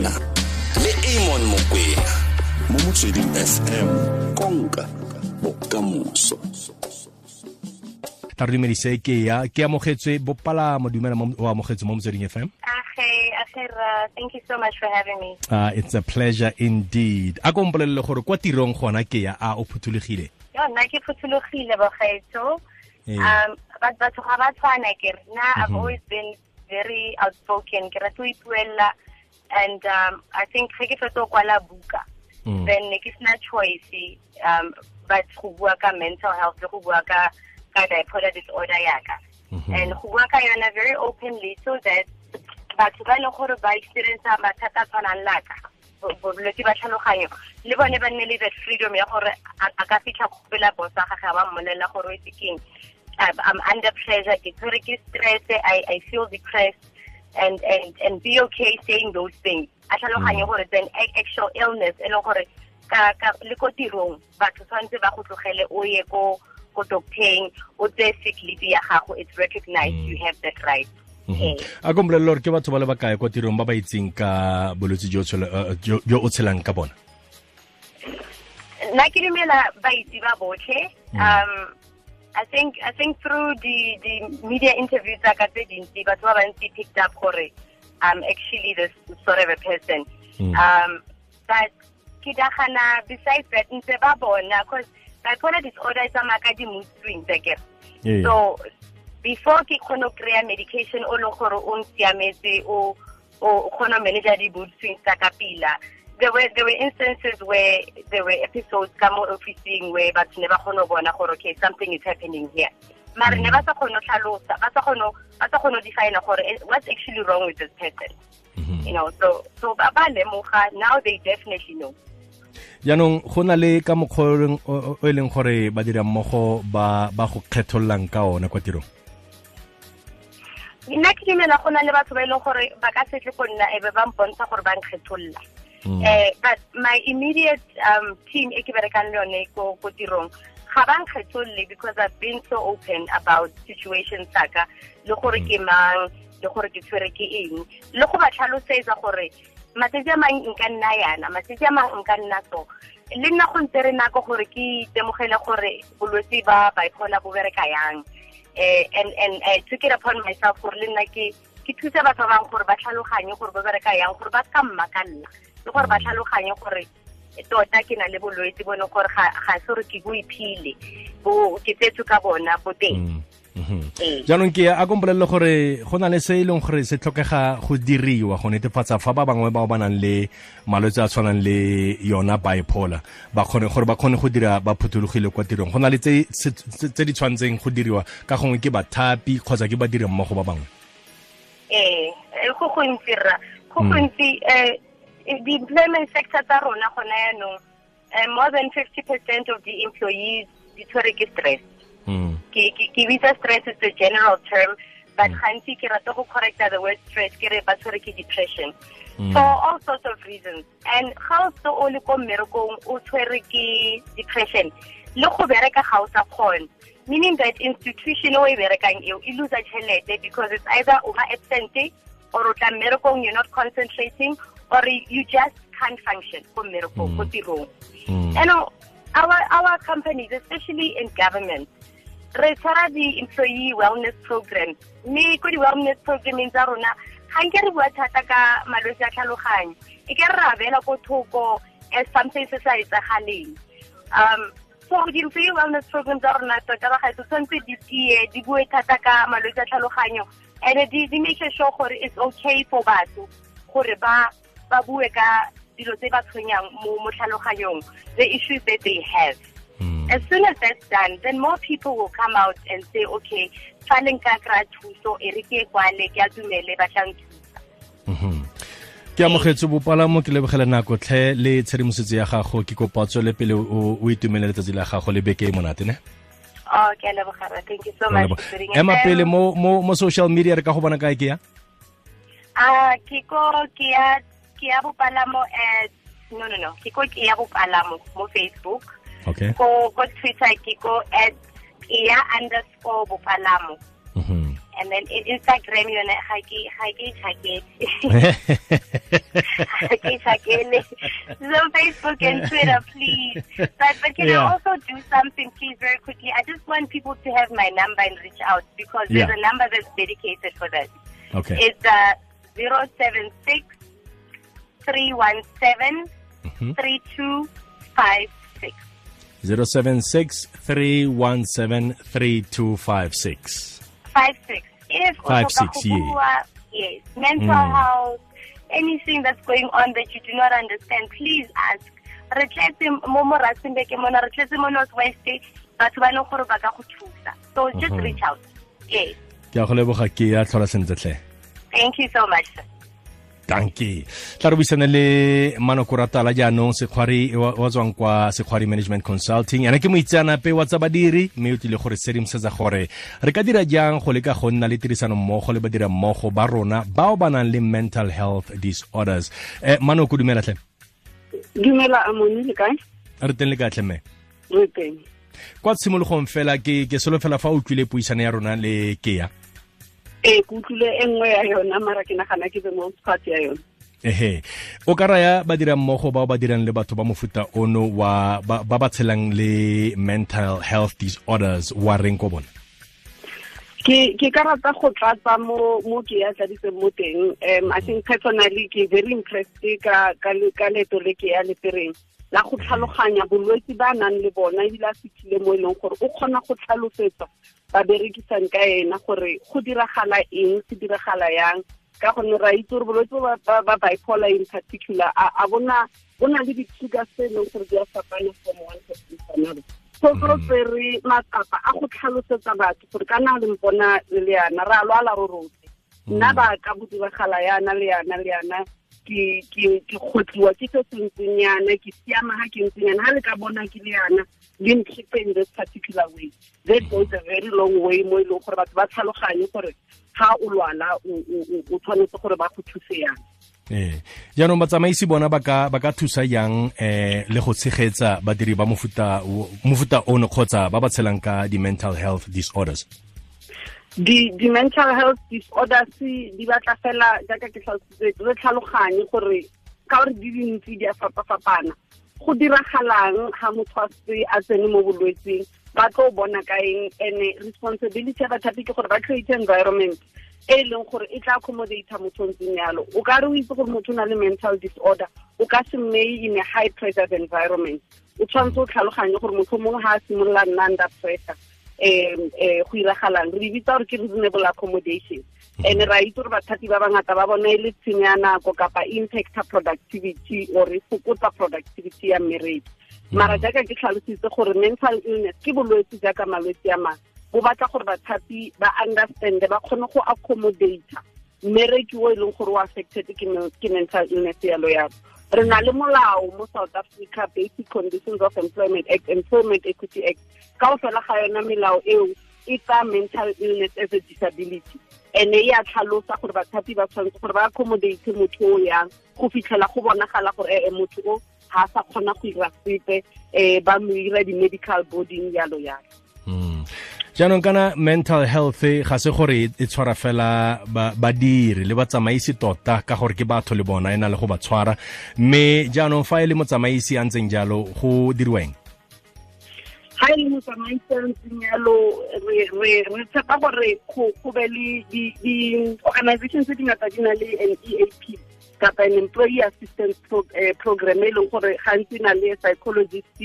makwena le amon mokwena mo motsweding fm konka bokamoso tla re dumedise ke ya Keamogetswe Bopalamo dumela mo- o amogetswe mo motsweding fm Age, Akhira, thank you so much for having me. uh, it's a pleasure indeed a ko mpolelele gore kwa tirong gona ke ya a o phuthologile Yo, nna ke phuthologile bagaetsho. Ee. Um, but batho ga ba tshwana ke re. Nna I've always been very outspoken. Ke rata ho ipuella and um, I think ge ke fetsa ho kwala buka Mm. then ne ke sena choice um but go bua ka mental health le go bua ka ka bipolar disorder yaka and go bua ka yona very openly so that batho ba leng gore ba experience mathata tshwanang laka bo- bo- bolwetse ba tlhaloganyo le bone ba nne le that freedom ya gore a ka fitlha go pela bosa gage a ba mmolelela gore o itse keng. I'm I'm under pressure ke tshwere ke stress I I feel depressed and and and be okay saying those things. A tlhaloganye gore then a- actual illness e leng gore ka ka le ko tirong batho tshwanetse ba go tlogele o ye ko ko doctoreng o tseye sick leave ya gago it's recognized you have that right. Eh. a ko mpolelele gore ke batho ba le bakae kwa tirong ba ba itseng ka bolwetse jo o tshele- uh, jo jo o tshelang ka bona? Nna ke dumela baitsi ba botlhe um i think i think through the the media interviews tsa ka tse dintsi batho ba bantsi picked up gore i'm actually this sort of a person Mm. um but ke dagana besides that ntse ba bona because bipolar disorder e tsamaya ka di-mood swings Ee. so before ke kgone go kry-a medication o leng gore o nsiametse o o kgone go manage di-mood swings tsa ka pila there were there were instances where there were episodes ka mo officing where batho ne ba kgone go bona gore okay something is happening here. Mare ne ba sa kgone go tlhalosa ba sa kgone ba sa kgone define gore eh, what's actually wrong with this person? You know so so ba ba lemoga now they definitely know. Jaanong go na le ka mokgwa o leng- o o e leng gore ba dira mmogo ba ba go kgethololang ka ona kwa tirong? Nna ke dumela go na le batho ba e leng gore ba ka setle go nna ebe ba mpontsha gore ba nkgetholola Mm. eh but my immediate um team e ke berekang le yone ko tirong ga ba because i've been so open about situations tsaka le gore ke mang le gore ke tshwere ke eng. Le go ba tlhalosetsa gore matsatsi a mang nka nna yana matsatsi a mang nka nna so. Le nna go ntse re nako gore ke itemogele gore bolwetse ba bipolar bo bereka yang. Eh and and I took it upon myself gore le nna ke ke thuse batho ba bang gore ba tlhaloganye gore ba bereka yang gore ba ska mmakalla le gore ba tlhaloganye gore tota ke na le bolwetse bo e gore ga ga se gore ke boiphile bo ke tsetse ka bona bo teng Mm. Mhm. Ee. jaanong ke a kompolelele gore go na le se e leng gore se tlhokega go diriwa go netefatsa fa ba bangwe bao ba nang le malwetse a tshwanang le yona bipolar ba kgone gore ba kgone go dira ba phuthologile kwa tirong go na le tse di tshwanetseng go diriwa ka gongwe ke bathapi kgotsa ke badiri mmogo ba bangwe eh eh, go gontsi ra go gontsi eh the-employment sector tsa rona gona yaanong eh, more than 50 percent of the employees di tshwere ke stress. Mm. ke bitsa stress is the general term but gantsi ke rata go correcta the word stress ke re ba tshwere ke depression. For all sorts of reasons. And ga o ntse o le ko mmerekong o tshwere ke depression le go bereka ga o sa kgone. Meaning that institution o e berekang eo e loser tšhelete because it's either over absent or o tla mmerekong you're not concentrating or you just can't function ko mmerekong ko tirong Mm. you know, our our companies, especially in government, re tshwara di-employee wellness program. Mme ko di-wellness programming tsa rona ga nke re bua thata ka malwetse a tlhaloganyo. E ke re ra beela ko thoko as something se sa etsagaleng. Um so di-employee wellness program tsa rona tota ba gaetso tshwanetse di tie di bue thata ka malwetse a tlhaloganyo. And di di make sure gore it's okay for batho gore ba ba bue ka dilo tse ba tshwenyang mo mo tlhaloganyong the issues that they have Mm. as soon as that's done, then more people will come out and say, okay, faneng ka kra thuso, e re ke kwale, ke a dumele, ba tla nthusa. Mhm. Keamogetswe Bopalamo ke lebogele nako tlhe le tshedimosetso ya gago ke kopa tswele pele o itumele letsatsi la gago le beke e monate ne Oh, ke a lebogara. Thank you so much. lebo- ema pele mo social media re ka go bona kae ke ya Ah, ke ko ke ya ke ya bopalamo at no no no, ke ko ke ya bopalamo mo Facebook. okay Ko ko Twitter ke ko at ke ya underscore bopalamo. Mhm. and then in Instagram yona ga ke ga ke tshakele ga ke tshakele so Facebook and Twitter please but but can Yeah. I also do something please very quickly I just want people to have my number and reach out because there's a number that's dedicated for that okay it's uh 076 317 Mhm. 3256 076 317 3256 five six. If Five, six, yeah. yes, mental Mm. health, anything that's going on that you do not understand, please ask. Re tletse mo mo Rustenburg mona, re tletse mo Northwest, batho ba leng gore ba ka go thusa. So just Mhm. reach out. Yes. ke a go leboga ke ya tlhola sentle tlhe Thank you so much. sir. Tanki. Tla re buisane le manoko ratala jaanong sekgwari wa wa tswang kwa sekgwari management consulting. Yana ke moitseanape wa tsa badiri mme o tlile gore sedimosetsa gore re ka dira jang go leka go nna le tirisano mmogo le badira mmogo ba rona bao ba nang le mental health disorders. Eh, manoko dumela tlhe dumela amone le kae? Re teng le ka tlhe mme re teng. Kwa tshimologong fela ke ke solo fela fa o tlile puisano ya rona le keya ee ke utlwile e nngwe ya yona mara ke nagana ke be mo part ya yona. Ehe. O ka raya badirammogo bao ba dirang le batho ba mofuta ono wa ba ba tshelang le mental health disorders wa reng ko bona? Ke ke ka rata go tlatsa mo mo ke ya tladitseng mo teng. Um i think personally ke very impressed ka ka leto le ke ya lepereng la go tlhaloganya bolwetse ba nang le bona ebile a fitlhile mo e leng gore o kgona go tlhalosetsa ba berekisang ka ena gore go diragala eng se diragala yang. Ka gonne ra itse gore bolwetse ba- ba ba bipolar in particular a a bona bo na le di-triggers tse e leng gore di a fapana from one person to another. So re tsere matsapa a go tlhalosetsa batho gore ka na le mpona le le yana re a lwala ro rotlhe nna ba ka bo diragala yana le yana le yana ke ke ke kgotliwa ke se se ntseng yana ke siama ha ke ntseng yana ha le ka bona ke le yana le ntlhipe in this particular way. That goes a very long way mo e leng gore batho ba tlhaloganye gore ha o lwala o tshwanetse gore ba go thuse yana ee jaanong batsamaisi bona ba ka thusa yang eh le go tshegetsa badiri ba mofuta ono kgotsa ba ba tshelang ka di-mental health disorders di di mental health disorders di batla fela jaaka ke tlhalositse re tlhaloganye gore ka gore di dintsi di a fapa-fapana. Go diragalang ga motho a se a tsene mo bolwetseng ba tlo bona ka eng? And responsibility ya bathapi ke gore ba create environment e e leng gore e tla accommodata motho o ntseng yalo o ka re o itse gore motho o na le mental disorder o ka se mmeye in a high pressure environment. O tshwanetse o tlhaloganye gore motho o mongwe ga a simolola nna under pressure um eh go iragalang. Re bitsa gore ke reasonable accommodation. And ra itse gore bathapi ba bangata ba bona e le tshenyo ya nako kapa impacta productivity or e fokotsa productivity ya mmereki mara jaaka ke tlhalositse gore mental illness ke bolwetse jaaka malwetse a mangwe bo batla gore bathapi ba understande ba kgone go accommodata mmereki o e leng gore o affected ke mental illness yalo yalo re na le molao mo south africa basic conditions of employment act employment equity act ka o fela ga yona melao eo e tsaya mental illness as a disability and e a tlhalosa gore bathapi ba tshwanetse gore ba accommodate motho o yang go fitlhela go bonagala gore ee motho o ga sa kgona go sepe um ba mo ira di-medical boarding yalo yalo. Jaanong kana mental health ga se gore e tshwara fela ba- badiri le batsamaisi tota ka gore ke batho le bona e na le go ba tshwara. Mme jaanong fa e le motsamaisi a ntseng jalo go diriweng ga e le motsamaisi a ntseng jalo re tshepa gore go be le di- di-organizations tse dingata di na le an eap kapa an employee assistance eh, program e leng gore gantsi e na le psychologist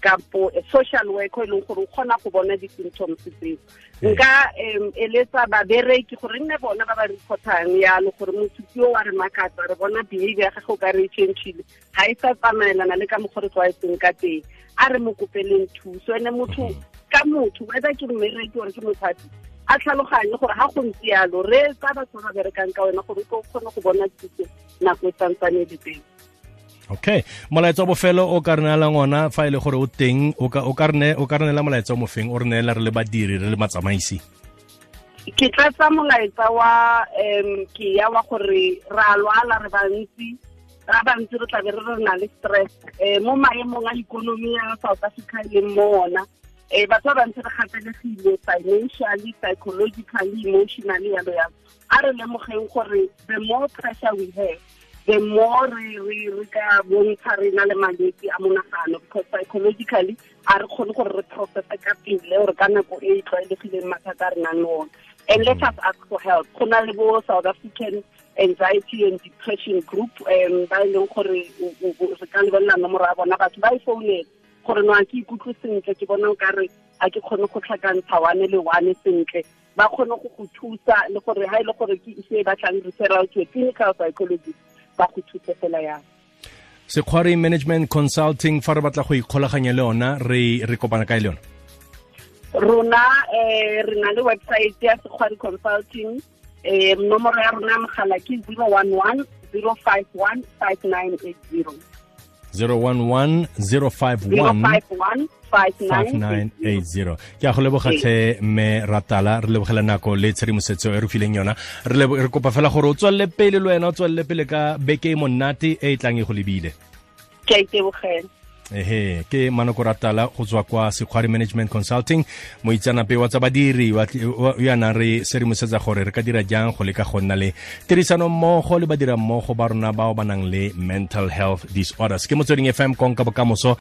kapo social worker e leng gore o kgona go bona di-symptoms tseo. Nka um eletsa babereki gore nne bona ba ba reportang yalo gore ke o wa re makatsa re bona behavior ya gage o ka re e changile ga e sa tsamaelana le ka mokgwa re tlwaetseng ka teng. A re mo kopeleng thuso. Ene motho ka motho whether ke mmereki ore ke mothati a tlhaloganye gore ga go ntse yalo re tsa batho ba berekang ka wena gore o kgone go bona thuso nako e santsane e le teng okay. Molaetsa bofelo o ka re neelang ona fa e le gore o teng o ka re neela molaetsa o mofeng o re neela re le badiri re le matsamaisi? Ke tlatsa molaetsa wa um ke ya wa gore ra lwala re bantsi ra bantsi re tlabe re re na le stress um mo maemong a ikonomi ya south africa e leng mo ona. Um batho ba bantsi re gatelegile financially psychologically emotionally yalo yalo. A re lemogeng gore the more pressure we have the more re re re ka bontsha re na le malwetse a monagano because psychologically a re kgone gore re processe ka pele gore ka nako e e tlwaelegileng mathata a re nang le one. And let us ask for help. Go na le bo south african anxiety and depression group um ba e leng gore re ka lebelela nomoro ya bona. Batho ba e founela gore no ke ikutlwe sentle ke bona nkare a ke kgone go tlhakantsha one le one sentle. Ba kgone go go thusa le gore ha e le gore ke ise e batlang referral to a clinical psychologist ba go thuse fela yang sekgwari management consulting fa re batla go ikgolaganya le ona re re kopana kae le yona? Rona eh re na le website ya sekgwari consulting. Eh nomoro ya rona mogala ke 011 051 5980 011 051 5980 ke a go lebogatlhe mme ratala re lebogela nako le tshedimosetso e re fileng yona. Re kopa fela gore o tswelele pele le wena o tswelele pele ka beke e monate e e tlang e go lebile. Ke a itebogela ehe ke manoko ratala go tswa kwa sekgwari management consulting. Moitsanape wa tsa badiri yo a nang re sedimosetsa gore re ka dira jang go leka go nna le tirisano mmogo le badira mmogo ba rona bao ba nang le mental health disorders. Ke motsweding fm konka bokamoso